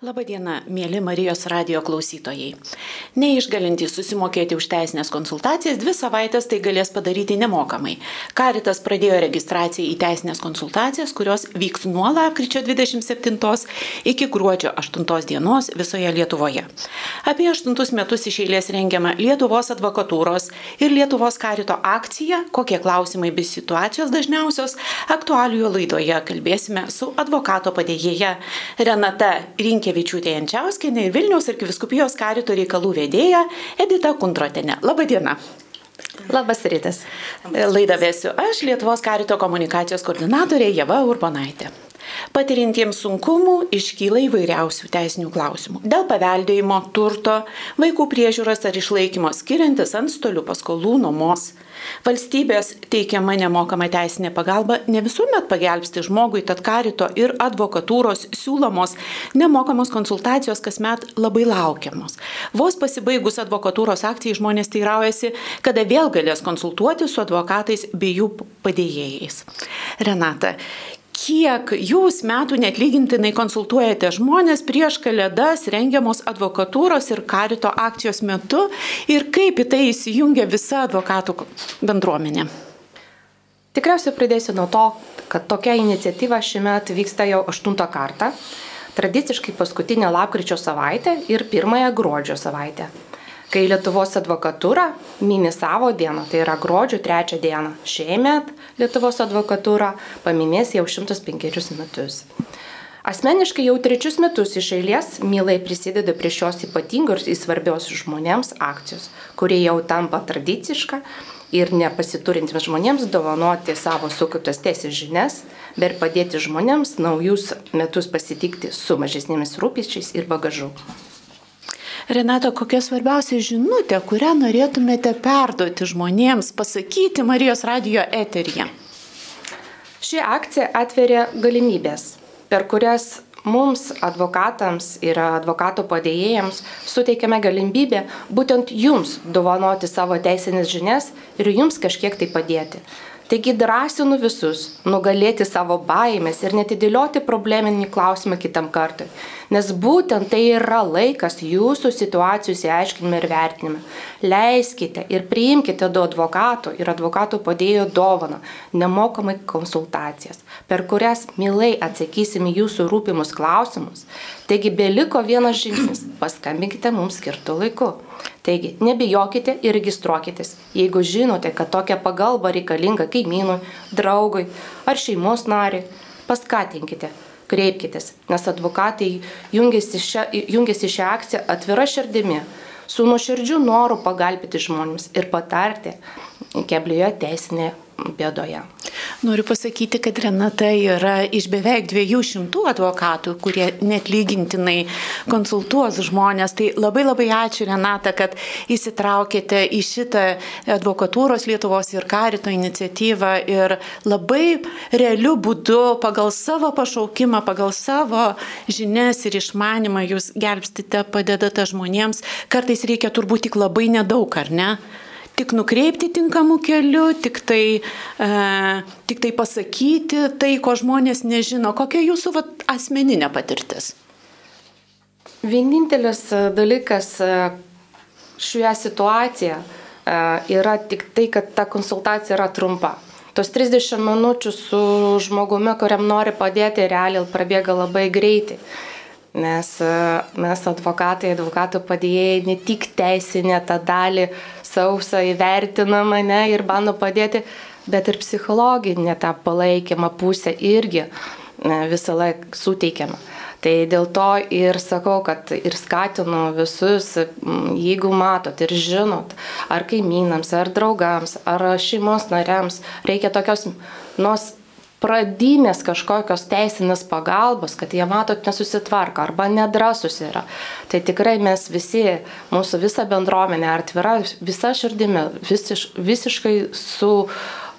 Labadiena, mėly Marijos radio klausytojai. Neišgalintys susimokėti už teisinės konsultacijas dvi savaitės tai galės padaryti nemokamai. Karitas pradėjo registraciją į teisinės konsultacijas, kurios vyks nuo lapkričio 27 iki gruodžio 8 dienos visoje Lietuvoje. Apie 8 metus iš eilės rengiama Lietuvos advokatūros ir Lietuvos karito akcija, kokie klausimai bei situacijos dažniausios, aktualijų laidoje kalbėsime su advokato padėjėja Renata Rinkė. Jankievičiūtė Jančiauskinė ir Vilniaus arkiviskupijos karito reikalų vedėja Edita Kundrotenė. Labadiena. Labas rytas. Laidą vėsiu aš, Lietuvos karito komunikacijos koordinatorė Jeva Urbonaitė. Patirintiems sunkumų iškyla įvairiausių teisinių klausimų. Dėl paveldėjimo, turto, vaikų priežiūros ar išlaikymo skiriantis ant stolių paskolų, nuomos. Valstybės teikiama nemokama teisinė pagalba ne visuomet pagelbsti žmogui, tad karito ir advokatūros siūlomos nemokamos konsultacijos kasmet labai laukiamos. Vos pasibaigus advokatūros akcijai žmonės teiraujasi, kada vėl galės konsultuoti su advokatais bei jų padėjėjais. Renata, kiek jūs metų netlygintinai konsultuojate žmonės prieš kalėdas rengiamos advokatūros ir karito akcijos metu ir kaip į tai įsijungia visa advokatų bendruomenė? Tikriausiai pradėsiu nuo to, kad tokia iniciatyva šiemet vyksta jau aštuntą kartą. Tradiciškai paskutinę lapkričio savaitę ir pirmąją gruodžio savaitę kai Lietuvos advokatūra mini savo dieną, tai yra gruodžio trečią dieną. Šiemet Lietuvos advokatūra paminės jau 105 metus. Asmeniškai jau trečius metus iš eilės mielai prisideda prie šios ypatingos ir svarbios žmonėms akcijos, kurie jau tampa tradiciška ir nepasiturintiems žmonėms dovanoti savo sukauptas teisės žinias, bet padėti žmonėms naujus metus pasitikti su mažesnėmis rūpiščiais ir bagažu. Renata, kokia svarbiausia žinutė, kurią norėtumėte perduoti žmonėms, pasakyti Marijos radio eteryje? Ši akcija atveria galimybės, per kurias mums, advokatams ir advokato padėjėjams, suteikiame galimybę būtent jums dovanoti savo teisinės žinias ir jums kažkiek tai padėti. Taigi drąsinu visus nugalėti savo baimės ir netidėlioti probleminį klausimą kitam kartui. Nes būtent tai yra laikas jūsų situacijų įsiaiškinime ir vertinime. Leiskite ir priimkite du advokatų ir advokatų padėjo dovaną nemokamai konsultacijas, per kurias mielai atsakysime jūsų rūpimus klausimus. Taigi beliko vienas žingsnis - paskambinkite mums skirtų laiku. Taigi, nebijokite ir registruokitės, jeigu žinote, kad tokia pagalba reikalinga kaimynui, draugui ar šeimos nariui, paskatinkite, kreipkitės, nes advokatai jungiasi šią, jungiasi šią akciją atvira širdimi, su nuoširdžiu noru pagalbėti žmonėms ir patarti keblioje teisinėje bėdoje. Noriu pasakyti, kad Renata yra iš beveik 200 advokatų, kurie net lygintinai konsultuos žmonės. Tai labai labai ačiū Renata, kad įsitraukėte į šitą advokatūros Lietuvos ir karito iniciatyvą ir labai realiu būdu pagal savo pašaukimą, pagal savo žinias ir išmanimą jūs gelbstite, padedate žmonėms. Kartais reikia turbūt tik labai nedaug, ar ne? Tik nukreipti tinkamų kelių, tik tai, e, tik tai pasakyti tai, ko žmonės nežino. Kokia jūsų vat, asmeninė patirtis? Vienintelis e, dalykas e, šioje situacijoje yra tik tai, kad ta konsultacija yra trumpa. Tos 30 minučių su žmogumi, kuriam nori padėti, realiai prabėga labai greitai. Nes mes advokatai, advokatų padėjėjai ne tik teisinę tą dalį sausą įvertina mane ir bando padėti, bet ir psichologinė tą palaikymą pusę irgi visą laiką suteikiama. Tai dėl to ir sakau, kad ir skatinu visus, jeigu matot ir žinot, ar kaimynams, ar draugams, ar šeimos nariams, reikia tokios nors pradinės kažkokios teisinės pagalbos, kad jie matot nesusitvarko arba nedrasus yra. Tai tikrai mes visi, mūsų visa bendruomenė atvira, visa širdimi, visiš, visiškai su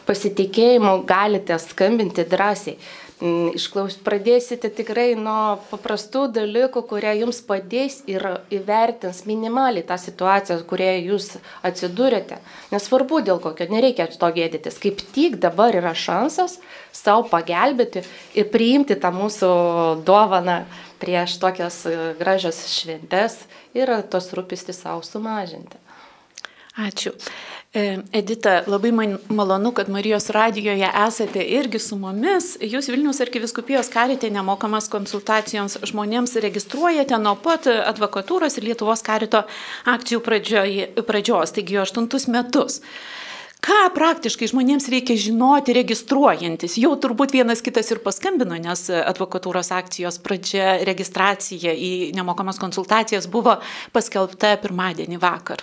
pasitikėjimu galite skambinti drąsiai. Mm, išklaus, pradėsite tikrai nuo paprastų dalykų, kurie jums padės ir įvertins minimaliai tą situaciją, kurioje jūs atsidūrėte. Nesvarbu dėl kokio, nereikia to gėdytis. Kaip tik dabar yra šansas savo pagelbėti ir priimti tą mūsų dovaną prieš tokias gražias šventes ir tos rūpestį savo sumažinti. Ačiū. E, Edita, labai man malonu, kad Marijos radijoje esate irgi su mumis. Jūs Vilnius arkiviskupijos karite nemokamas konsultacijoms žmonėms registruojate nuo pat advokatūros ir Lietuvos karito akcijų pradžioje, pradžios, taigi jau aštuntus metus. Ką praktiškai žmonėms reikia žinoti registruojantis? Jau turbūt vienas kitas ir paskambino, nes advokatūros akcijos pradžia registracija į nemokamas konsultacijas buvo paskelbta pirmadienį vakar.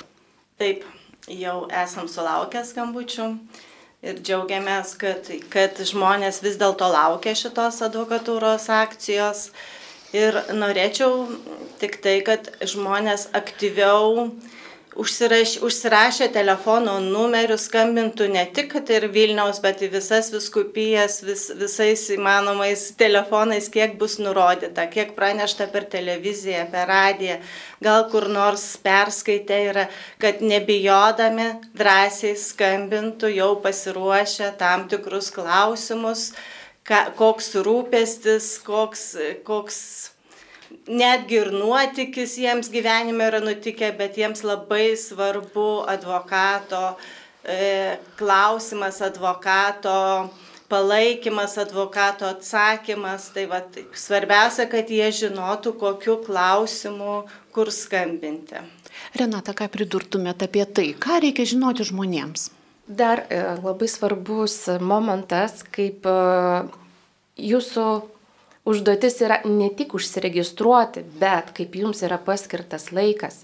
Taip, jau esam sulaukę skambučių ir džiaugiamės, kad, kad žmonės vis dėlto laukia šitos advokatūros akcijos. Ir norėčiau tik tai, kad žmonės aktyviau užsiraš, užsirašę telefono numerius skambintų ne tik ir Vilniaus, bet į visas viskupijas, vis, visais įmanomais telefonais, kiek bus nurodyta, kiek pranešta per televiziją, per radiją, gal kur nors perskaitę yra, kad nebijodami drąsiai skambintų, jau pasiruošę tam tikrus klausimus, ka, koks rūpestis, koks, koks netgi ir nuotykis jiems gyvenime yra nutikę, bet jiems labai svarbu advokato e, klausimas, advokato palaikymas, advokato atsakymas. Tai va, tai svarbiausia, kad jie žinotų, kokiu klausimu, kur skambinti. Renata, ką pridurtumėte apie tai, ką reikia žinoti žmonėms? Dar e, labai svarbus momentas, kaip e, jūsų užduotis yra ne tik užsiregistruoti, bet kaip jums yra paskirtas laikas.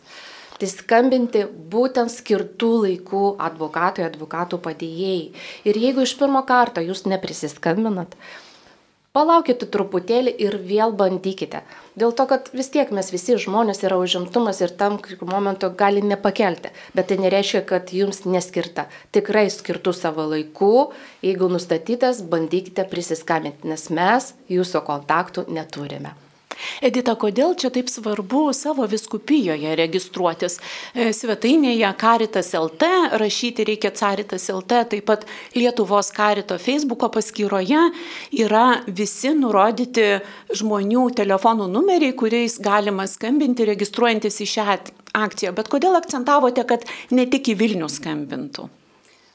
Tai skambinti būtent skirtų laikų advokatui, advokatų padėjėjai. Ir jeigu iš pirmo karto jūs neprisiskambinat, Palaukite truputėlį ir vėl bandykite. Dėl to, kad vis tiek mes visi žmonės yra užimtumas ir tam momentu gali nepakelti. Bet tai nereiškia, kad jums neskirta. Tikrai skirtų savo laiku, jeigu nustatytas, bandykite prisiskambinti, nes mes jūsų kontaktų neturime. Edita, kodėl čia taip svarbu savo viskupijoje registruotis? E, svetainėje Karitas LT, rašyti reikia Caritas LT, taip pat Lietuvos Karito Facebooko paskyroje yra visi nurodyti žmonių telefonų numeriai, kuriais galima skambinti registruojantis į šią akciją. Bet kodėl akcentavote, kad ne tik į Vilnių skambintų?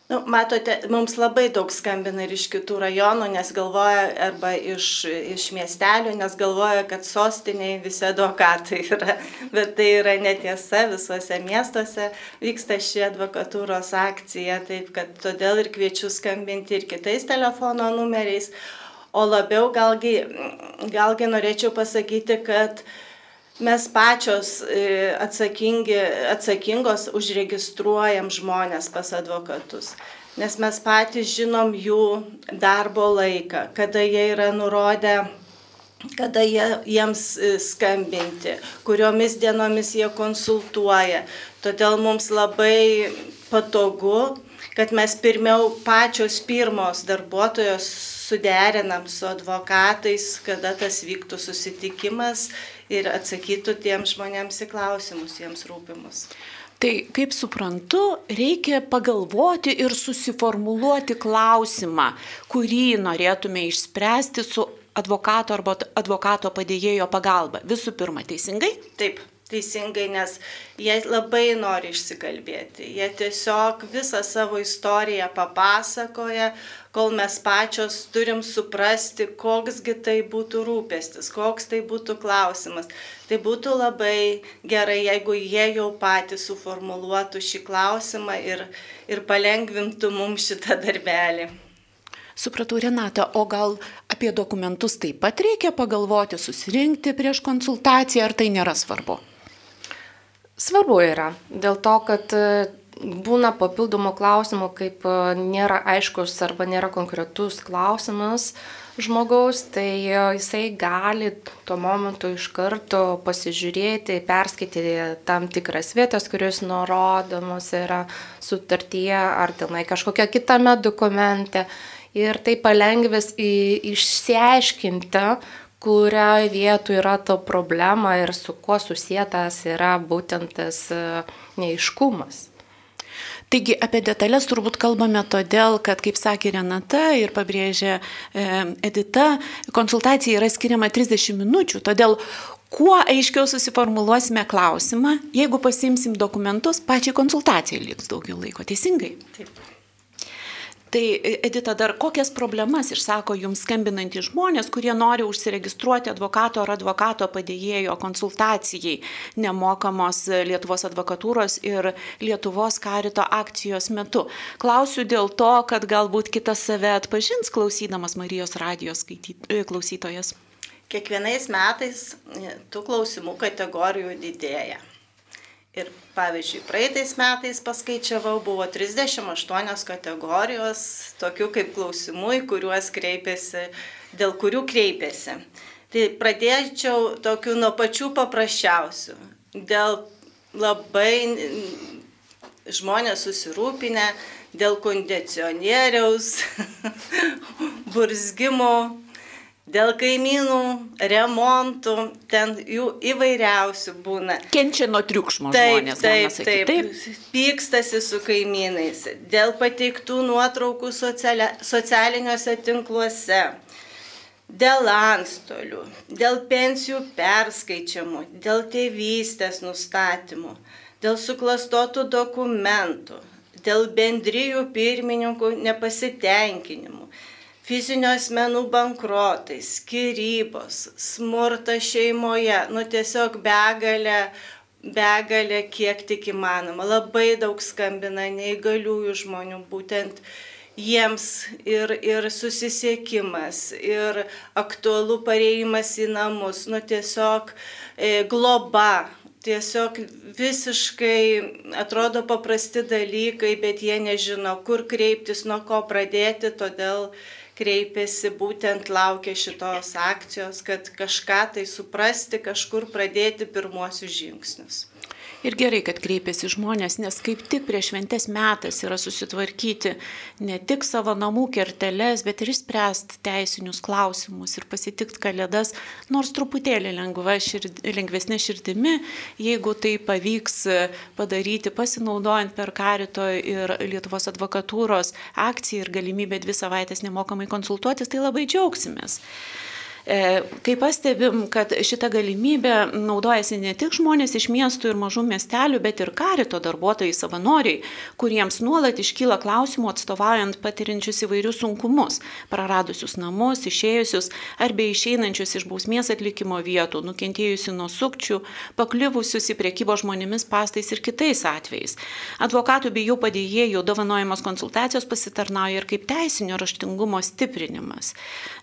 Nu, matote, mums labai daug skambina ir iš kitų rajonų, nes galvoja, arba iš, iš miestelių, nes galvoja, kad sostiniai visi advokatai yra. Bet tai yra netiesa, visuose miestuose vyksta ši advokatūros akcija, taip kad todėl ir kviečiu skambinti ir kitais telefono numeriais. O labiau galgi, galgi norėčiau pasakyti, kad mes pačios e, atsakingos užregistruojam žmonės pas advokatus. Nes mes patys žinom jų darbo laiką, kada jie yra nurodę kada jie, jiems e, skambinti, kuriomis dienomis jie konsultuoja. Todėl mums labai patogu, kad mes pirmiau pačios pirmos darbuotojos suderinam su advokatais, kada tas vyktų susitikimas ir atsakytų tiems žmonėms į klausimus, jiems rūpimus. Tai kaip suprantu, reikia pagalvoti ir susiformuluoti klausimą, kurį norėtume išspręsti su advokato arba advokato padėjėjo pagalba. Visų pirma, teisingai? Taip. Teisingai, nes jie labai nori išsikalbėti. Jie tiesiog visą savo istoriją papasakoja, kol mes pačios turim suprasti, koksgi tai būtų rūpestis, koks tai būtų klausimas. Tai būtų labai gerai, jeigu jie jau patys suformuluotų šį klausimą ir, ir palengvintų mums šitą darbelį. Supratau, Renata, o gal apie dokumentus taip pat reikia pagalvoti, susirinkti prieš konsultaciją, ar tai nėra svarbu? Svarbu yra, dėl to, kad e, būna papildomų klausimų, kaip e, nėra aiškus arba nėra konkretus klausimas žmogaus, tai e, jisai gali tuo momentu iš karto pasižiūrėti, perskaityti tam tikras vietas, kurios nurodomos yra sutartyje ar tenai kažkokia kitame dokumente. Ir tai palengvės išsiaiškinti, kurioje vietoje yra to problema ir su kuo susijęs yra būtent tas e, neiškumas. Taigi apie detalės turbūt kalbame todėl, kad, kaip sakė Renata ir pabrėžė e, Edita, konsultacija yra skiriama 30 minučių, todėl kuo aiškiau susiformuluosime klausimą, jeigu pasimsim dokumentus, pačiai konsultacijai liks daugiau laiko. Teisingai? Taip. Tai Edita, dar kokias problemas išsako jums skambinantys žmonės, kurie nori užsiregistruoti advokato ar advokato padėjėjo konsultacijai nemokamos Lietuvos advokatūros ir Lietuvos karito akcijos metu. Klausiu dėl to, kad galbūt kitas save atpažins klausydamas Marijos radijos skaityt, klausytojas. Kiekvienais metais tų klausimų kategorijų didėja. Ir pavyzdžiui, praeitais metais paskaičiavau, buvo 38 kategorijos, tokių kaip klausimų, į kuriuos kreipėsi, dėl kurių kreipėsi. Tai pradėčiau tokių nuo pačių paprasčiausių. Dėl labai žmonės susirūpinę, dėl kondicionieriaus, burzgimo, dėl kaimynų, remontų, ten jų įvairiausių būna. Kenčia nuo triukšmo taip, žmonės. Taip, taip, taip. Pykstasi su kaimynais, dėl pateiktų nuotraukų socialia, socialiniuose tinkluose, dėl antstolių, dėl pensijų perskaičiamų, dėl tėvystės nustatymų, dėl suklastotų dokumentų, dėl bendrijų pirmininkų nepasitenkinimų fizinio asmenų bankrotai, skirybos, smurtas šeimoje, nu tiesiog begalė, begalė kiek tik įmanoma. Labai daug skambina neįgaliųjų žmonių, būtent jiems ir, ir susisiekimas, ir aktualų pareimas į namus, nu tiesiog e, globa, tiesiog visiškai atrodo paprasti dalykai, bet jie nežino, kur kreiptis, nuo ko pradėti, todėl kreipiasi, būtent laukia šitos akcijos, kad kažką tai suprasti, kažkur pradėti pirmuosius žingsnius. Ir gerai, kad kreipiasi žmonės, nes kaip tik prieš šventės metas yra susitvarkyti ne tik savo namų kerteles, bet ir išspręsti teisinius klausimus ir pasitikti kalėdas, nors truputėlį šird, lengvesnė širdimi, jeigu tai pavyks padaryti pasinaudojant per Karito ir Lietuvos advokatūros akciją ir galimybę dvi savaitės nemokamai konsultuotis, tai labai džiaugsimės. E, kai pastebim, kad šitą galimybę naudojasi ne tik žmonės iš miestų ir mažų miestelių, bet ir karito darbuotojai savanoriai, kuriems nuolat iškyla klausimų atstovaujant patirinčius įvairius sunkumus - praradusius namus, išėjusius arba išeinančius iš bausmės atlikimo vietų, nukentėjusius nuo sukčių, pakliuvusius į priekybo žmonėmis pastais ir kitais atvejais. Advokatų bei jų padėjėjų dovanojamos konsultacijos pasitarnauja ir kaip teisinio raštingumo stiprinimas.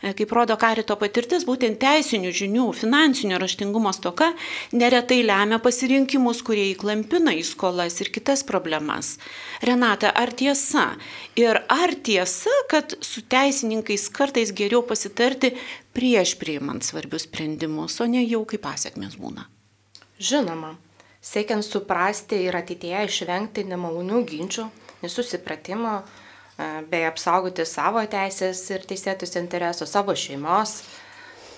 E, kaip rodo karito patirtis, patirtis, būtent teisinių žinių, finansinio raštingumo stoka neretai lemia pasirinkimus, kurie įklampina į skolas ir kitas problemas. Renata, ar tiesa? Ir ar tiesa, kad su teisininkais kartais geriau pasitarti prieš priimant svarbius sprendimus, o ne jau kaip pasiekmes būna? Žinoma, siekiant suprasti ir ateityje išvengti nemalonių ginčių, nesusipratimo, e, bei apsaugoti savo teisės ir teisėtus interesus savo šeimos,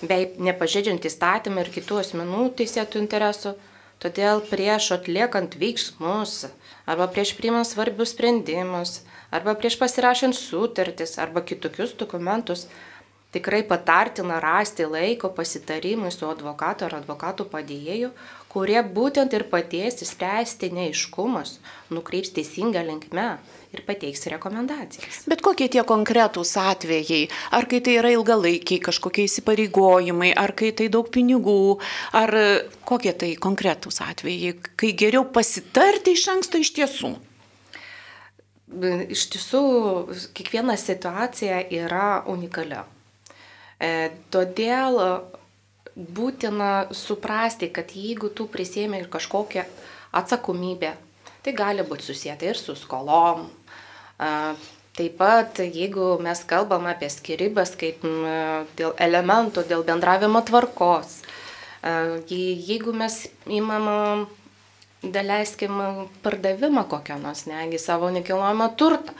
bei nepažeidžiant įstatymą ir kitų asmenų teisėtų interesų. Todėl prieš atliekant veiksmus arba prieš priimant svarbius sprendimus arba prieš pasirašant sutartis arba kitokius dokumentus tikrai patartina rasti laiko pasitarimui su advokatu ar advokatų padėjėju, kurie būtent ir padės įspręsti neiškumus, nukreips teisingą linkmę ir pateiks rekomendacijas. Bet kokie tie konkretūs atvejai? Ar kai tai yra ilgalaikiai kažkokie įsipareigojimai, ar kai tai daug pinigų, ar kokie tai konkretūs atvejai, kai geriau pasitarti iš anksto iš tiesų? Iš tiesų, kiekviena situacija yra unikali. E, todėl būtina suprasti, kad jeigu tu prisėmė ir kažkokią atsakomybę, tai gali būti susijęta ir su skolom, Taip pat, jeigu mes kalbam apie skirybas kaip dėl elementų, dėl bendravimo tvarkos, jeigu mes įmam, daleiskim, pardavimą kokią nors, negi savo nekilnojamą turtą,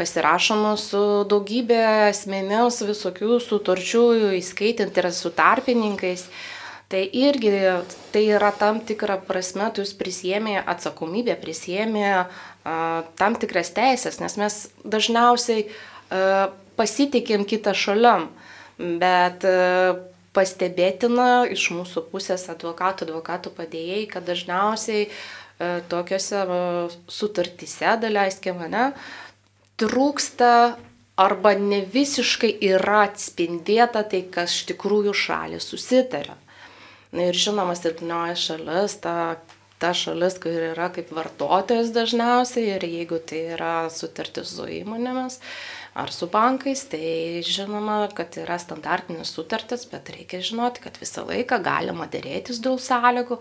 pasirašoma su daugybė asmenėms visokių sutarčių, įskaitant ir su tarpininkais, Tai irgi tai yra tam tikra prasme, tu jūs prisėmė atsakomybę, prisėmė uh, tam tikras teisės, nes mes dažniausiai uh, pasitikėm kitą šalim, bet uh, pastebėtina iš mūsų pusės advokatų, advokatų padėjėjai, kad dažniausiai uh, tokiuose uh, sutartyse, daleiskim, ne, trūksta arba ne visiškai yra atspindėta tai, kas iš tikrųjų šalis susitarė. Na ir žinoma, silpnioji šalis, ta, ta šalis, kur yra kaip vartotojas dažniausiai ir jeigu tai yra sutartis su įmonėmis ar su bankais, tai žinoma, kad yra standartinis sutartis, bet reikia žinoti, kad visą laiką galima dėrėtis dėl sąlygų.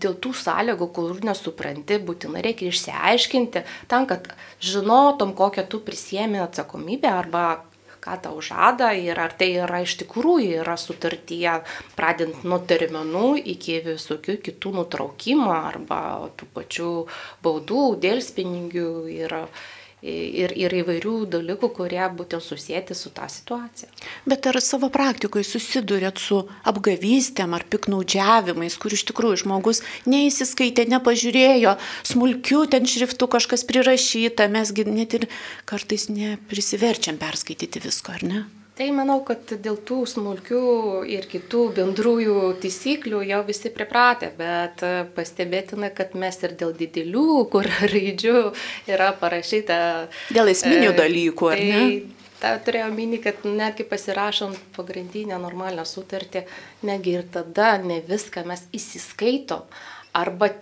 Dėl tų sąlygų, kur nesupranti, būtinai reikia išsiaiškinti, tam, kad žinotum, kokią tu prisiemi atsakomybę arba ką tau žada ir ar tai yra iš tikrųjų yra sutartyje, pradint nuo terminų iki visokių kitų nutraukimo arba tų pačių baudų, dėlspinigių ir ir, ir įvairių dalykų, kurie būtent susijęti su tą situaciją. Bet ar savo praktikoje susidurėt su apgavystėm ar piknaudžiavimais, kur iš tikrųjų žmogus neįsiskaitė, nepažiūrėjo, smulkių ten šriftų kažkas prirašyta, mesgi net ir kartais neprisiverčiam perskaityti visko, ar ne? Tai manau, kad dėl tų smulkių ir kitų bendrųjų taisyklių jau visi pripratę, bet pastebėtina, kad mes ir dėl didelių, kur raidžių yra parašyta. Dėl esminių e, dalykų, ar tai, ne? Ta turėjau minį, kad netgi pasirašant pagrindinę normalią sutartį, netgi ir tada ne viską mes įsiskaitom arba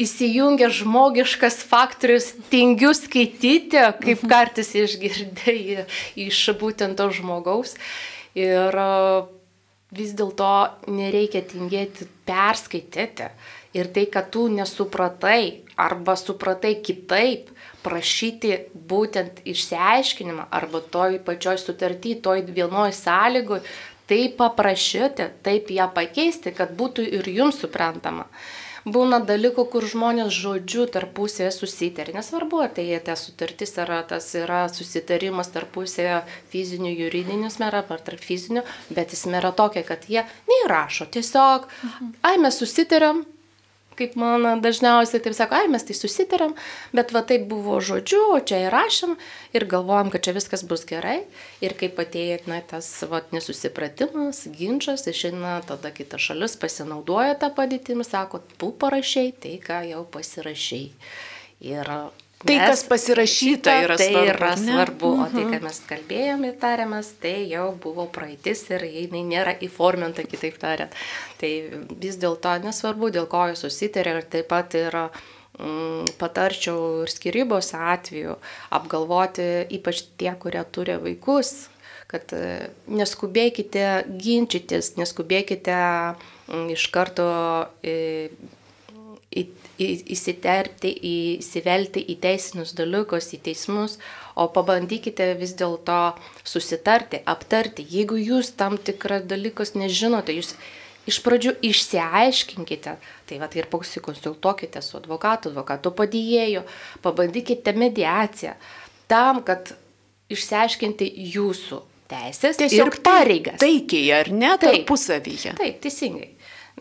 įsijungia žmogiškas faktorius, tingiu skaityti, kaip mhm. kartais išgirdai iš būtent to žmogaus. Ir vis dėlto nereikia tingėti perskaityti. Ir tai, kad tu nesupratai arba supratai kitaip, prašyti būtent išsiaiškinimą arba toj pačioj sutartį, toj vienoj sąlygoj, taip paprašyti, taip ją pakeisti, kad būtų ir jums suprantama būna dalykų, kur žmonės žodžiu tarpusėje susitarė. Nesvarbu, ar tai ta sutartis ar tas yra susitarimas tarpusėje fizinių, juridinių smerą ar tarp fizinių, bet jis yra tokia, kad jie neįrašo. Tiesiog, mhm. ai mes susitarėm, kaip man dažniausiai taip sako, ai mes tai susitarėm, bet va taip buvo žodžiu, o čia įrašėm ir galvojam, kad čia viskas bus gerai. Ir kaip atėjo na, tas va, nesusipratimas, ginčas, išeina tada kita šalis pasinaudoja tą padėtimį, sako, tu parašiai tai, ką jau pasirašiai. Ir Tai, mes, kas pasirašyta, yra tai svarbu. Yra svarbu o tai, ką mes kalbėjome ir tarėmės, tai jau buvo praeitis ir jinai nėra įforminta, kitaip tariant. Tai vis dėlto nesvarbu, dėl ko jūs susitarė ir taip pat yra mm, patarčiau ir skirybos atveju apgalvoti, ypač tie, kurie turi vaikus, kad e, neskubėkite ginčytis, neskubėkite mm, iš karto e, į, į, įsiterpti, įsivelti į teisinius dalykus, į teismus, o pabandykite vis dėlto susitarti, aptarti. Jeigu jūs tam tikrą dalykus nežinote, jūs iš pradžių išsiaiškinkite, tai va ir pasikonsultuokite su advokatu, advokatu padėjėju, pabandykite mediaciją tam, kad išsiaiškinti jūsų teisės Tiesiog ir pareigas. Taikiai, ar ne, tarpusavyje. Taip, teisingai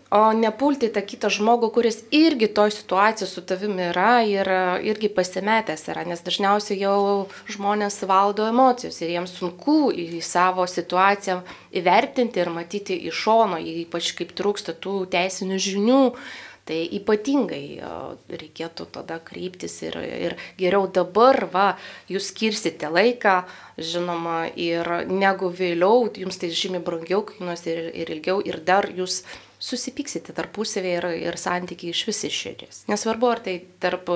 o nepulti tą kitą žmogų, kuris irgi toj situacijai su tavimi yra ir irgi pasimetęs yra, nes dažniausiai jau žmonės valdo emocijos ir jiems sunku į savo situaciją įvertinti ir matyti iš šono, ypač kaip trūksta tų teisinių žinių. Tai ypatingai reikėtų tada kreiptis ir, ir geriau dabar, va, jūs skirsite laiką, žinoma, ir negu vėliau, jums tai žymiai brangiau kainuos ir, ir ilgiau, ir dar jūs susipyksite tarpusavėje ir, ir santykiai iš vis išėdės. Nesvarbu, ar tai tarp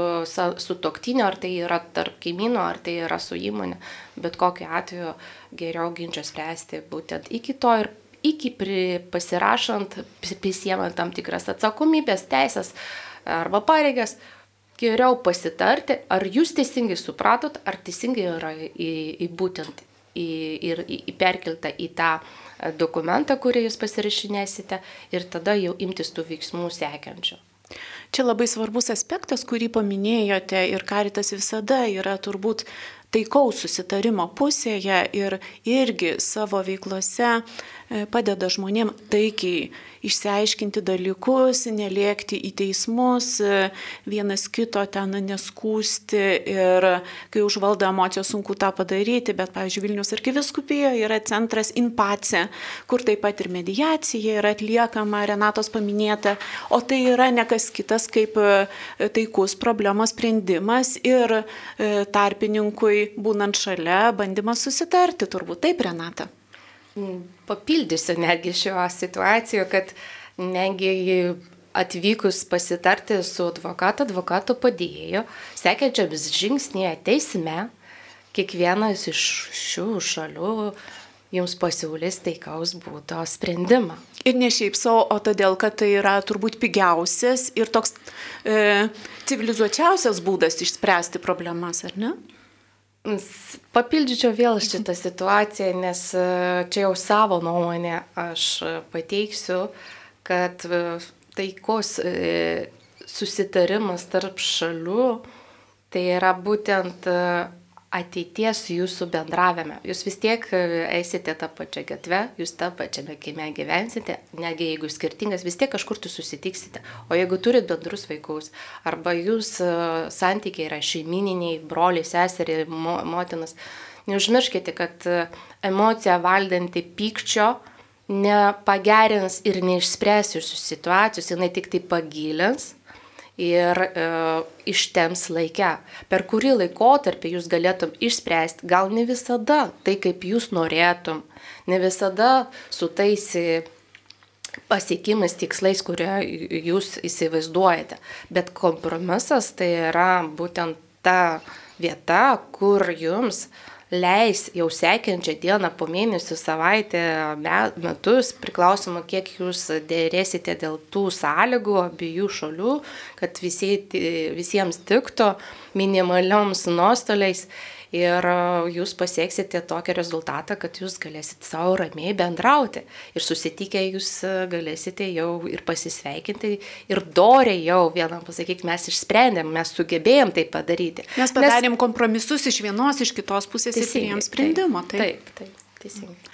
sutoktinio, ar tai yra tarp kaimynų, ar tai yra su įmonė, bet kokiu atveju geriau ginčio spręsti būtent iki to ir iki pasirašant, prisiemant tam tikras atsakomybės, teisės arba pareigas, geriau pasitarti, ar jūs teisingai supratot, ar teisingai yra į, į būtent į, ir į, į perkelta į tą dokumentą, kurį jūs pasirašinėsite ir tada jau imtis tų veiksmų sekiančių. Čia labai svarbus aspektas, kurį paminėjote ir karitas visada yra turbūt taikaus susitarimo pusėje ir irgi savo veiklose e, padeda žmonėm taikiai išsiaiškinti dalykus, nelėkti į teismus, vienas kito ten neskūsti ir kai užvaldo emocijos sunku tą padaryti, bet, pavyzdžiui, Vilnius arkiviskupijoje yra centras Inpace, kur taip pat ir mediacija yra atliekama, Renatos paminėta, o tai yra nekas kitas kaip taikus problemos sprendimas ir tarpininkui būnant šalia bandymas susitarti, turbūt taip, Renata. Mm, papildysiu netgi šio situacijų, kad negi atvykus pasitarti su advokatu, advokato padėjo, sekiančiams žingsnėje teisme, kiekvienas iš šių šalių jums pasiūlys taikaus būdo sprendimą. Ir ne šiaip savo, o todėl, kad tai yra turbūt pigiausias ir toks e, civilizuočiausias būdas išspręsti problemas, ar ne? Papildyčiau vėl šitą situaciją, nes e, čia jau savo nuomonę aš pateiksiu, kad e, taikos e, susitarimas tarp šalių tai yra būtent ateities jūsų bendravime. Jūs vis tiek eisite tą pačią gatvę, jūs tą pačiame kieme gyvensite, negi jeigu skirtingas, vis tiek kažkur tu susitiksite. O jeigu turit bendrus vaikus, arba jūs e, santykiai yra šeimininiai, broliai, seserį, mo, motinas, neužmirškite, kad e, emocija valdanti pykčio nepagerins ir neišspręs jūsų situacijos, jinai tik tai pagilins ir e, ištems laikę, per kurį laikotarpį jūs galėtum išspręsti, gal ne visada tai, kaip jūs norėtum, ne visada su tais pasiekimais, tikslais, kurie jūs įsivaizduojate. Bet kompromisas tai yra būtent ta vieta, kur jums uh, leis jau sekiančią dieną, po mėnesį, savaitę, metus, priklausomai kiek jūs dėrėsite dėl tų sąlygų abiejų šalių, kad visi, visiems tiktų minimalioms nuostoliais ir e, jūs pasieksite tokį rezultatą, kad jūs galėsite savo ramiai bendrauti. Ir susitikę jūs e, galėsite jau ir pasisveikinti ir doriai jau vienam pasakyti, mes išsprendėm, mes sugebėjom tai padaryti. Mes padarėm Nes... kompromisus iš vienos, iš kitos pusės ir priėm sprendimą. Taip, taip, taip teisingai.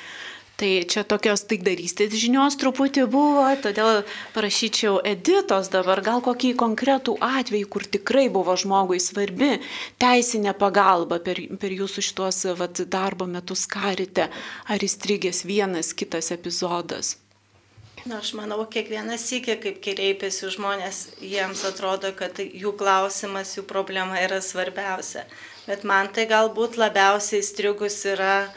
Tai čia tokios taikdarystės žinios truputį buvo, todėl parašyčiau Editos dabar gal kokį konkretų atvejį, kur tikrai buvo žmogui svarbi teisinė pagalba per, per jūsų šitos vat, darbo metus karite, ar įstrigęs vienas kitas epizodas. Na, aš manau, kiekvienas sykė, kaip kreipiasi žmonės, jiems atrodo, kad jų klausimas, jų problema yra svarbiausia. Bet man tai galbūt labiausiai įstrigus yra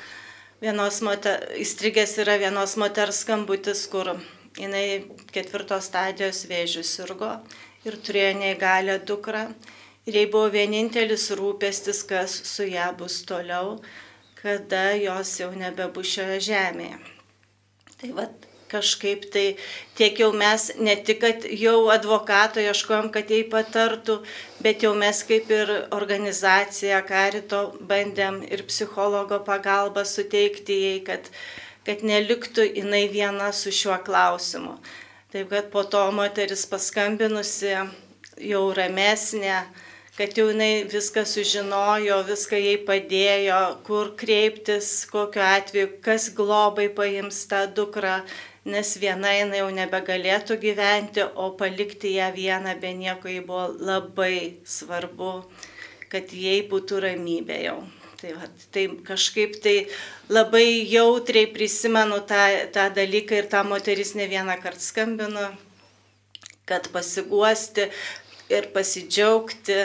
vienos moter, įstrigęs yra vienos moters skambutis, kur jinai ketvirtos stadijos vėžių sirgo ir turėjo neįgalę dukrą. Ir jai buvo vienintelis rūpestis, kas su ją bus toliau, kada jos jau nebebus šioje žemėje. Tai vad kažkaip tai tiek jau mes ne tik, kad jau advokato ieškojom, kad jai patartų, bet jau mes kaip ir organizacija Karito bandėm ir psichologo pagalbą suteikti jai, kad, kad neliktų jinai viena su šiuo klausimu. Taip kad po to moteris paskambinusi jau ramesnė, kad jau jinai viską sužinojo, viską jai padėjo, kur kreiptis, kokiu atveju, kas globai paims tą dukrą, nes viena jinai jau nebegalėtų gyventi, o palikti ją vieną be nieko jai buvo labai svarbu, kad jai būtų ramybė jau. Tai, va, tai kažkaip tai labai jautriai prisimenu tą, tą dalyką ir tą moteris ne vieną kartą skambino, kad pasiguosti ir pasidžiaugti,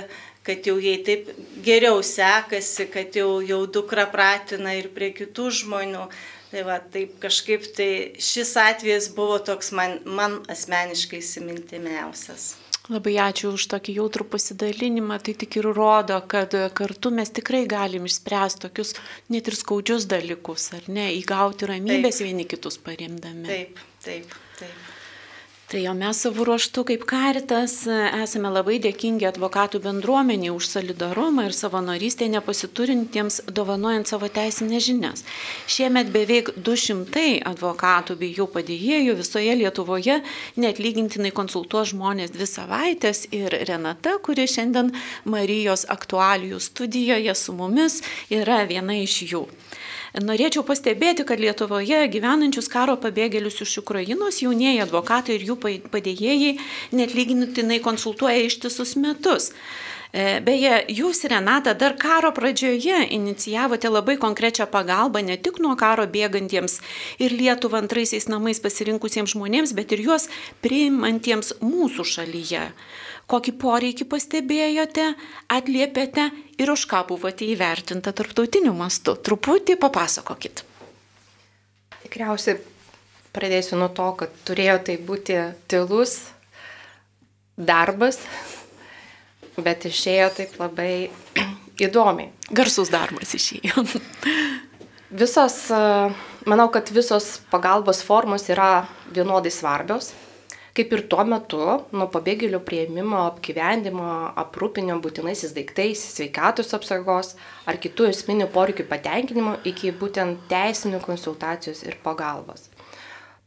kad jau jai taip geriau sekasi, kad jau, jau dukra pratina ir prie kitų žmonių. Tai va, taip kažkaip tai šis atvejis buvo toks man, man asmeniškai įsimintimiausias. Labai ačiū už tokį jautrų pasidalinimą, tai tik ir rodo, kad kartu mes tikrai galim išspręsti tokius net ir skaudžius dalykus, ar ne, įgauti ramybės taip. vieni kitus paremdami. Taip, taip, taip. Tai jo mes savo ruoštų kaip karitas esame labai dėkingi advokatų bendruomeniai už solidarumą ir savanorystę nepasiturintiems dovanojant savo teisinės žinias. Šiemet beveik 200 advokatų bei jų padėjėjų visoje Lietuvoje netlygintinai konsultuos žmonės dvi savaitės ir Renata, kuri šiandien Marijos aktualijų studijoje su mumis, yra viena iš jų. Norėčiau pastebėti, kad Lietuvoje gyvenančius karo pabėgėlius iš Ukrainos jaunieji advokatai ir jų padėjėjai net lygintinai konsultuoja ištisus metus. E, beje, jūs, Renata, dar karo pradžioje inicijavote labai konkrečią pagalbą ne tik nuo karo bėgantiems ir Lietuvą antraisiais namais pasirinkusiems žmonėms, bet ir juos priimantiems mūsų šalyje kokį poreikį pastebėjote, atliepėte ir už ką buvote įvertinta tarptautiniu mastu. Truputį papasakokit. Tikriausiai pradėsiu nuo to, kad turėjo tai būti tylus darbas, bet išėjo taip labai įdomiai. Garsus darbas išėjo. Visos, manau, kad visos pagalbos formos yra vienodai svarbios kaip ir tuo metu nuo pabėgėlių prieimimo, apgyvendimo, aprūpinimo būtinaisiais daiktais, sveikatos apsaugos ar kitų esminių poreikių patenkinimo iki būtent teisinių konsultacijos ir pagalbos.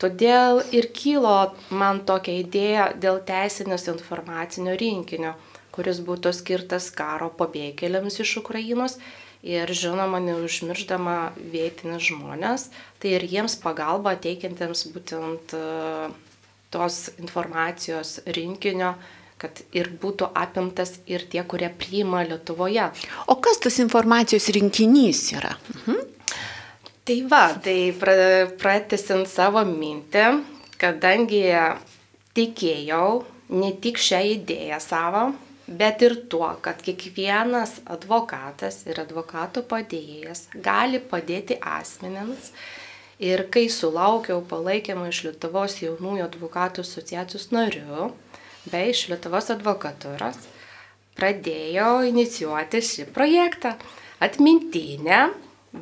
Todėl ir kilo man tokia idėja dėl teisinės informacinio rinkinio, kuris būtų skirtas karo pabėgėliams iš Ukrainos ir žinoma, neužmirždama vietinius žmonės, tai ir jiems pagalba teikiantiems būtent tos informacijos rinkinio, kad ir būtų apimtas ir tie, kurie priima Lietuvoje. O kas tas informacijos rinkinys yra? Mhm. Tai va, tai pratesint savo mintį, kadangi tikėjau ne tik šią idėją savo, bet ir tuo, kad kiekvienas advokatas ir advokato padėjėjas gali padėti asmenėms Ir kai sulaukiau palaikymą iš Lietuvos jaunųjų advokatų asociacijos narių bei iš Lietuvos advokatūros, pradėjau inicijuoti šį projektą. Atmintinę,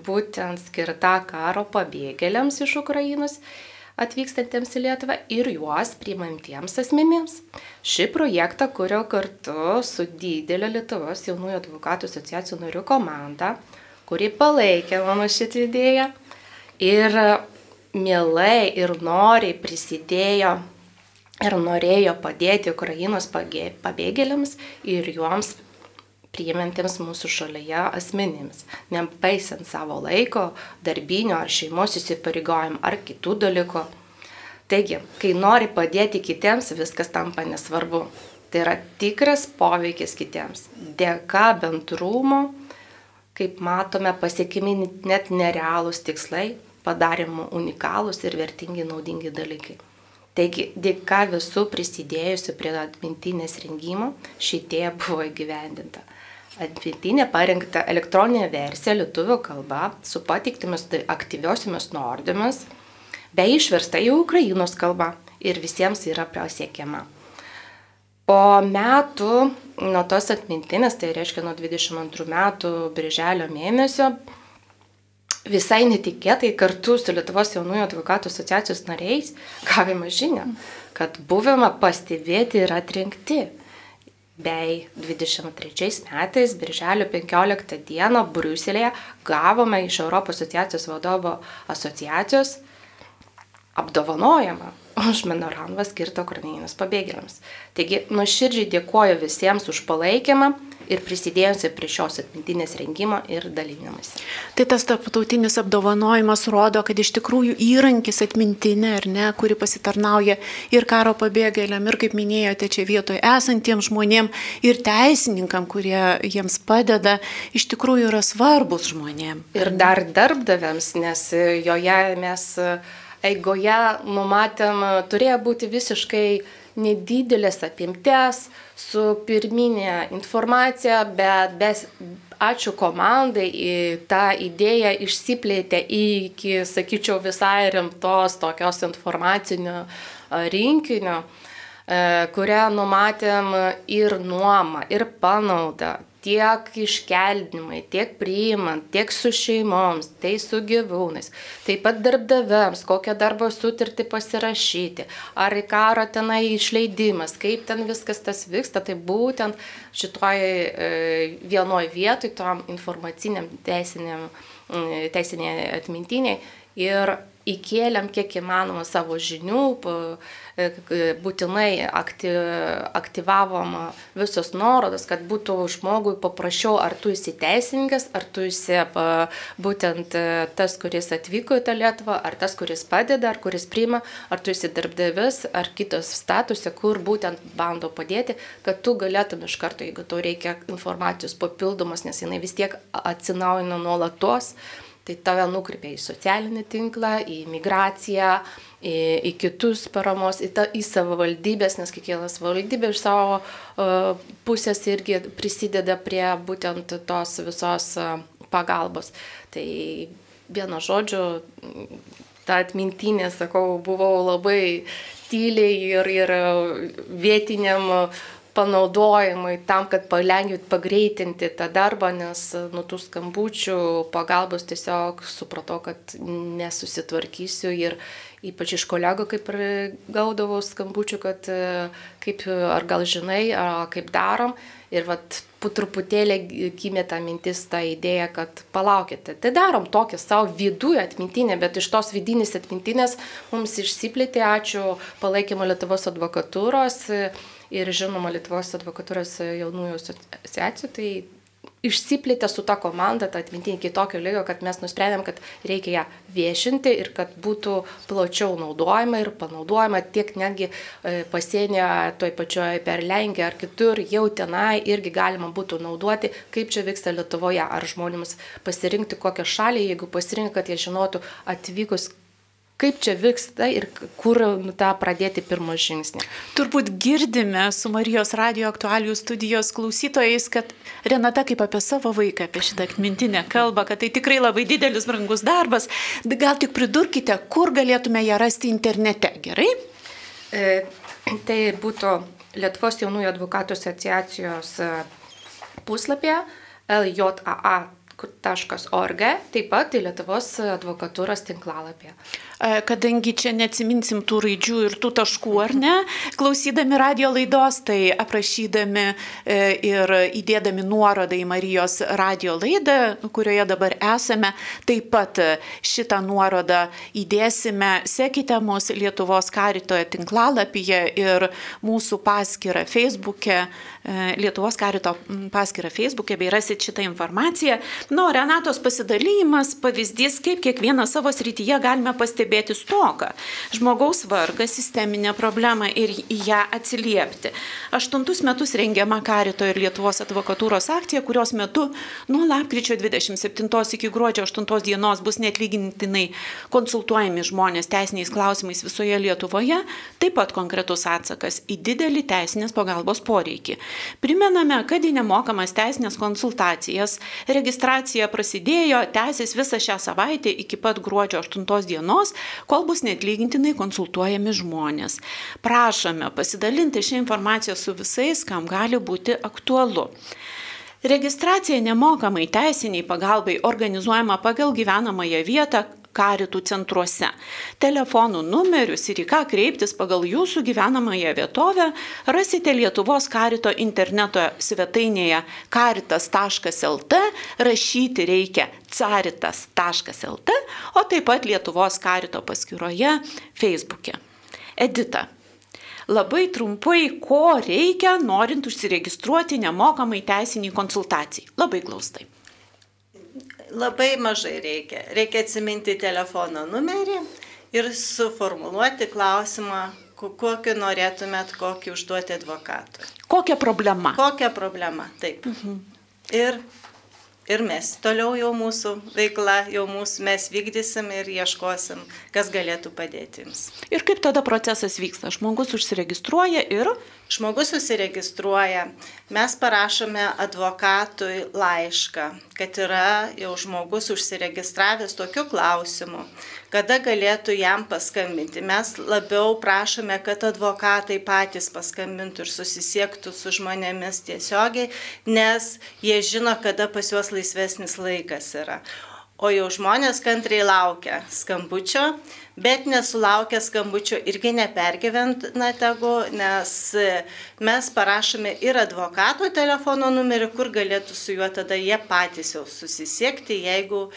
būtent skirtą karo pabėgėliams iš Ukrainos atvykstantiems į Lietuvą ir juos priimantiems asmenims. Šį projektą kurio kartu su didelė Lietuvos jaunųjų advokatų asociacijų narių komanda, kuri palaikė mano šitą idėją ir mielai ir noriai prisidėjo ir norėjo padėti Ukrainos pabėgėliams ir juoms priimantiems mūsų šalyje asmenims, nepaisant savo laiko, darbinio ar šeimos įsipareigojimų ar kitų dalykų. Taigi, kai nori padėti kitiems, viskas tampa nesvarbu. Tai yra tikras poveikis kitiems. Dėka bendrumo, kaip matome, pasiekimi net nerealūs tikslai, padarėme unikalūs ir vertingi naudingi dalykai. Taigi, dėka visų prisidėjusių prie atmintinės rengimo, šitie buvo įgyvendinta. Atmintinė parengta elektroninė versija lietuvių kalba su pateiktomis aktyviosiomis nuorodėmis, bei išversta į Ukrainos kalbą ir visiems yra pasiekiama. Po metų nuo tos atmintinės, tai reiškia nuo 22 metų birželio mėnesio, visai netikėtai kartu su Lietuvos jaunųjų advokatų asociacijos nariais gavome žinią, kad buvome pastebėti ir atrinkti. Bei 23 metais, birželio 15 dieną, Briuselėje gavome iš Europos asociacijos vadovo asociacijos apdovanojimą už memorandumą skirtą Ukrainos pabėgėliams. Taigi nuoširdžiai dėkoju visiems už palaikymą ir prisidėjusi prie šios atmintinės rengimo ir dalinimas. Tai tas tarptautinis apdovanojimas rodo, kad iš tikrųjų įrankis atmintinė, ar ne, kuri pasitarnauja ir karo pabėgėliam, ir kaip minėjote, čia vietoje esantiems žmonėm, ir teisininkam, kurie jiems padeda, iš tikrųjų yra svarbus žmonėm. Ir dar darbdaviams, nes joje mes eigoje numatėm, turėjo būti visiškai nedidelės apimties, su pirminė informacija, bet bes, ačiū komandai, ta idėja išsiplėtė iki, sakyčiau, visai rimtos tokios informacinio rinkinio kurią numatėm ir nuomą, ir panaudą, tiek iškeldinimai, tiek priimant, tiek su šeimoms, tai su gyvūnais. Taip pat darbdaviams, kokią darbo sutartį pasirašyti, ar į karo tenai išleidimas, kaip ten viskas tas vyksta, tai būtent šitoj e, vienoj vietoj, tom informaciniam teisiniam, teisiniai atmintiniai ir įkėlėm kiek įmanoma savo žinių, e, būtinai akty, aktyvavom visus nuorodas, kad būtų žmogui paprasčiau, ar tu esi teisininkas, ar tu esi būtent e, tas, kuris atvyko į tą Lietuvą, ar tas, kuris padeda, ar kuris priima, ar tu esi darbdavis, ar kitos statuse, kur būtent bando padėti, kad tu galėtum iš karto, jeigu tau reikia informacijos papildomas, nes jinai vis tiek atsinaujina nuolatos. Tai tave nukreipia į socialinį tinklą, į migraciją, į, į kitus paramos, į, ta, į savivaldybės, nes kiekvienas valdybė iš savo uh, pusės irgi prisideda prie būtent tos visos uh, pagalbos. Tai vieno žodžio, ta atmintinė, sakau, buvau labai tyliai ir, ir vietiniam uh, panaudojimui tam, kad palengvinti, pagreitinti tą darbą, nes nuo tų skambučių pagalbos tiesiog supratau, kad nesusitvarkysiu ir ypač iš kolegų, kaip ir gaudavau skambučių, kad kaip, ar gal žinai, ar kaip darom. Ir vat po truputėlį gimė ta mintis, ta idėja, kad palaukite, tai darom tokią savo viduje atmintinę, bet iš tos vidinės atmintinės mums išsiplėtė, ačiū palaikymo Lietuvos advokatūros ir žinoma Lietuvos advokatūros jaunųjų asociacijų, tai išsiplėtė su ta komanda, ta atmintinė iki tokio lygio, kad mes nusprendėm, kad reikia ją viešinti ir kad būtų plačiau naudojama ir panaudojama tiek netgi e, pasienio toj pačioj per Lenkiją ar kitur, jau tenai irgi galima būtų naudoti, kaip čia vyksta Lietuvoje, ar žmonėms pasirinkti kokią šalį, jeigu pasirinkt, kad jie žinotų atvykus kaip čia vyksta ir kur nu, tą pradėti pirmą žingsnį. Turbūt girdime su Marijos radio aktualijų studijos klausytojais, kad Renata kaip apie savo vaiką, apie šitą atmintinę kalbą, kad tai tikrai labai didelis brangus darbas. Gal tik pridurkite, kur galėtume ją rasti internete, gerai? E, tai būtų Lietuvos jaunųjų advokatų asociacijos e, puslapyje LJAA org, taip pat į Lietuvos advokatūros tinklalapį. E, kadangi čia neatsiminsim tų raidžių ir tų taškų, ar ne, klausydami radio laidos, tai aprašydami e, ir įdėdami nuorodą į Marijos radio laidą, kurioje dabar esame, taip pat šitą nuorodą įdėsime, sekite mus Lietuvos karitoje tinklalapyje ir mūsų paskyrą Facebook'e, e, Lietuvos karito paskyrą Facebook'e, bei rasit šitą informaciją. O Renatos pasidalymas, pavyzdys, kaip kiekvieną savo srityje galime pastebėti stoką. Žmogaus vargą, sisteminę problemą ir į ją atsiliepti. Aštuntus metus rengiama Karito ir Lietuvos advokatūros akcija, kurios metu nuo lapkričio 27 iki gruodžio 8 dienos bus netlygintinai konsultuojami žmonės teisiniais klausimais visoje Lietuvoje, taip pat konkretus atsakas į didelį teisinės pagalbos poreikį. Primename, kad į nemokamas teisinės konsultacijas registracija prasidėjo, tęsis visą šią savaitę iki pat gruodžio 8 dienos, kol bus netlygintinai konsultuojami žmonės. Prašome pasidalinti šią informaciją su visais, kam gali būti aktualu. Registracija nemokamai teisiniai pagalbai organizuojama pagal gyvenamąją vietą, karitų centruose. Telefonų numerius ir į ką kreiptis pagal jūsų gyvenamąją vietovę rasite Lietuvos karito interneto svetainėje karitas.lt, rašyti reikia caritas.lt, o taip pat Lietuvos karito paskyroje Facebook'e. Edita. Labai trumpai, ko reikia, norint užsiregistruoti nemokamai teisiniai konsultacijai. Labai glaustai labai mažai reikia. Reikia atsiminti telefono numerį ir suformuluoti klausimą, kokį norėtumėt, kokį užduoti advokatui. Kokia problema? Kokia problema, taip. Mhm. Ir ir mes toliau jau mūsų veikla, jau mūsų mes vykdysim ir ieškosim, kas galėtų padėti jums. Ir kaip tada procesas vyksta? Žmogus užsiregistruoja ir... Žmogus užsiregistruoja, mes parašome advokatui laišką, kad yra jau žmogus užsiregistravęs tokiu klausimu, kada galėtų jam paskambinti. Mes labiau prašome, kad advokatai patys paskambintų ir susisiektų su žmonėmis tiesiogiai, nes jie žino, kada pas juos laisvesnis laikas yra. O jau žmonės kantriai laukia skambučio, bet nesulaukia skambučio irgi nepergyvent tegu, nes mes parašome ir advokato telefono numerį, kur galėtų su juo tada jie patys jau susisiekti, jeigu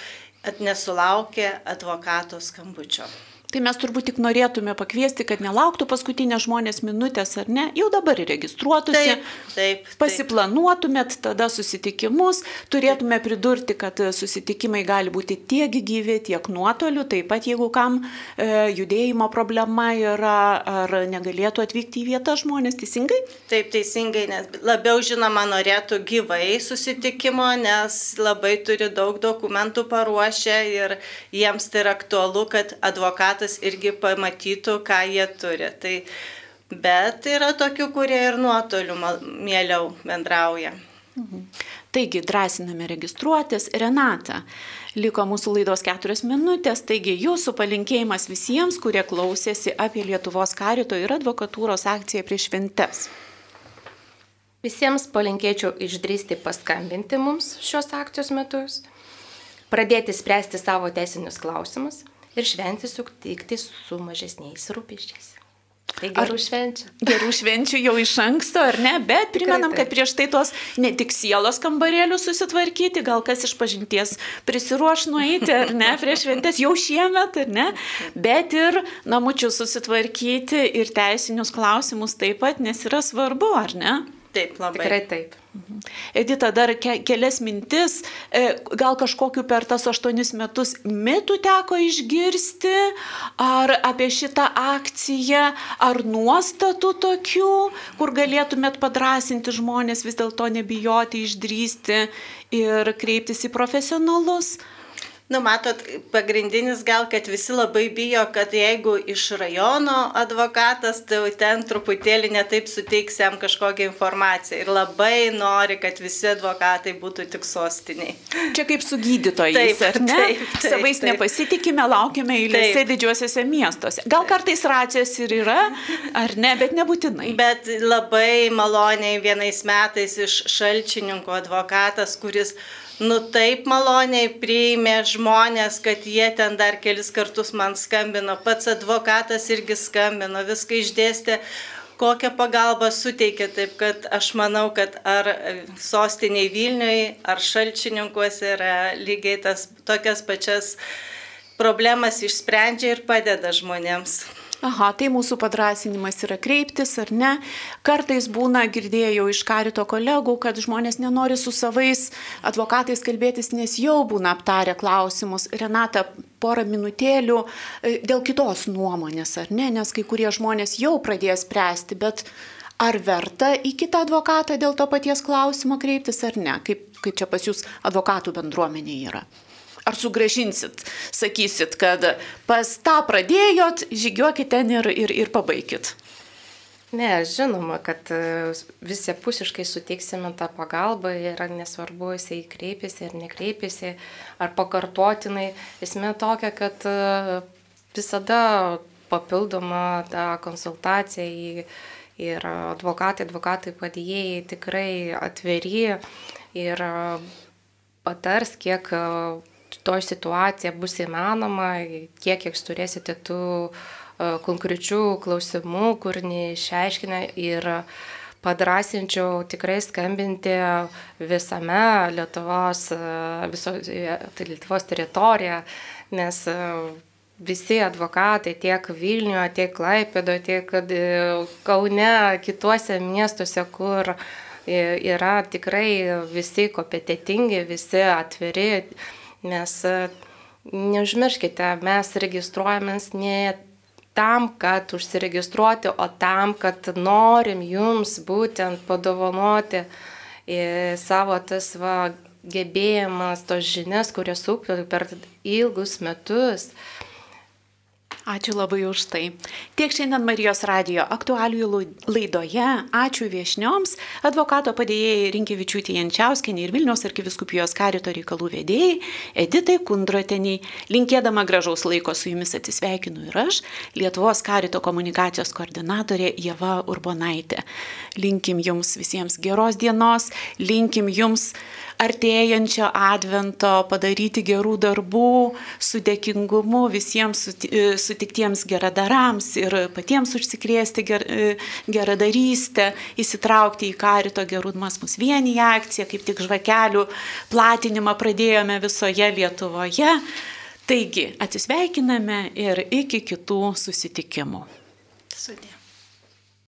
nesulaukia advokato skambučio. Tai mes turbūt tik norėtume pakviesti, kad nelauktų paskutinės žmonės minutės ar ne, jau dabar registruotųsi, taip, taip, taip. pasiplanuotumėt tada susitikimus, turėtume pridurti, kad susitikimai gali būti tiek gyvi, tiek nuotoliu, taip pat jeigu kam e, judėjimo problema yra, ar negalėtų atvykti į vietą žmonės, teisingai? Taip, teisingai, nes labiau žinoma norėtų gyvai susitikimo, nes labai turi daug dokumentų paruošę ir jiems tai yra aktualu, kad advokatas advokatas irgi pamatytų, ką jie turi. Tai, bet yra tokių, kurie ir nuotoliu mieliau bendrauja. Mhm. Taigi, drąsiname registruotis. Renata, liko mūsų laidos keturios minutės, taigi jūsų palinkėjimas visiems, kurie klausėsi apie Lietuvos karito ir advokatūros akciją prieš šventes. Visiems palinkėčiau išdrysti paskambinti mums šios akcijos metus, pradėti spręsti savo teisinius klausimus ir šventį sutikti su mažesniais rūpiščiais. Tai gerų švenčių. Gerų švenčių jau iš anksto, ar ne? Bet primenam, kad prieš tai tos ne tik sielos kambarėlius susitvarkyti, gal kas iš pažinties prisiruoš nueiti, ar ne, prieš šventės jau šiemet, ar ne? Bet ir namučių susitvarkyti ir teisinius klausimus taip pat, nes yra svarbu, ar ne? Taip, labai. Tikrai taip. Mhm. Edita, dar ke kelias mintis, e, gal kažkokiu per tas aštuonis metus mitų teko išgirsti, ar apie šitą akciją, ar nuostatų tokių, kur galėtumėt padrasinti žmonės vis dėlto nebijoti, išdrysti ir kreiptis į profesionalus. Nu, matot, pagrindinis gal, kad visi labai bijo, kad jeigu iš rajono advokatas, tai ten truputėlį netaip suteiks jam kažkokią informaciją. Ir labai nori, kad visi advokatai būtų tik sostiniai. Čia kaip su gydytojais, taip, ar ne? Taip, taip, Savais taip. nepasitikime, laukiame eilėse didžiuosiuose miestuose. Gal kartais racijos ir yra, ar ne, bet nebūtinai. Bet labai maloniai vienais metais iš šalčininkų advokatas, kuris nu taip maloniai priėmė žmonės, kad jie ten dar kelis kartus man skambino, pats advokatas irgi skambino, viską išdėstė kokią pagalbą suteikia, taip kad aš manau, kad ar sostiniai Vilniui, ar šalčininkuose yra lygiai tas tokias pačias problemas išsprendžia ir padeda žmonėms. Aha, tai mūsų padrasinimas yra kreiptis ar ne. Kartais būna, girdėjau iš karito kolegų, kad žmonės nenori su savais advokatais kalbėtis, nes jau būna aptarę klausimus. Renata, porą minutėlių e, dėl kitos nuomonės, ar ne, nes kai kurie žmonės jau pradės spręsti, bet ar verta į kitą advokatą dėl to paties klausimo kreiptis ar ne, kaip, kaip čia pas jūs advokatų bendruomenė yra. Ar sugražinsit, sakysit, kad pas tą pradėjot, žygiuokit ten ir, ir, ir pabaikit? Ne, žinoma, kad e, visipusiškai suteiksime tą pagalbą ir nesvarbu, jisai kreipiasi ar nekreipiasi, ar pakartotinai. Esmė tokia, kad e, visada papildoma ta konsultacija ir advokatai, advokatai padėjėjai tikrai atviri ir e, patars, kiek toj situacija bus įmanoma, kiek kiek turėsite tų e, konkrečių klausimų, kur neišaiškina ir padrasinčiau tikrai skambinti visame Lietuvos, e, viso, tai Lietuvos teritoriją, nes e, visi advokatai tiek Vilniuje, tiek Klaipėdoje, tiek Kaune, kituose miestuose, kur yra tikrai visi kompetitingi, visi atviri Nes e, neužmirškite, mes registruojamės ne tam, kad užsiregistruoti, o tam, kad norim jums būtent padovanoti e, savo tas va, gebėjimas, tos žinias, kurias sukaupėte per ilgus metus. Ačiū labai už tai. Tiek šiandien Marijos radijo aktualijų laidoje. Ačiū viešnioms, advokato padėjėjai Rinkevičiūtė Jančiauskinė ir Vilniaus arkiviskupijos karito reikalų vedėjai Editai Kundroteniai. Linkėdama gražaus laiko su jumis atsisveikinu ir aš, Lietuvos karito komunikacijos koordinatorė Jeva Urbonaitė. Linkim jums visiems geros dienos, linkim jums artėjančio advento, padaryti gerų darbų, su dėkingumu visiems sutiktiems geradarams ir patiems užsikrėsti ger, geradarystę, įsitraukti į karito gerumas mus vienyje akciją, kaip tik žvakelių platinimą pradėjome visoje Lietuvoje. Taigi, atsisveikiname ir iki kitų susitikimų. Sudė.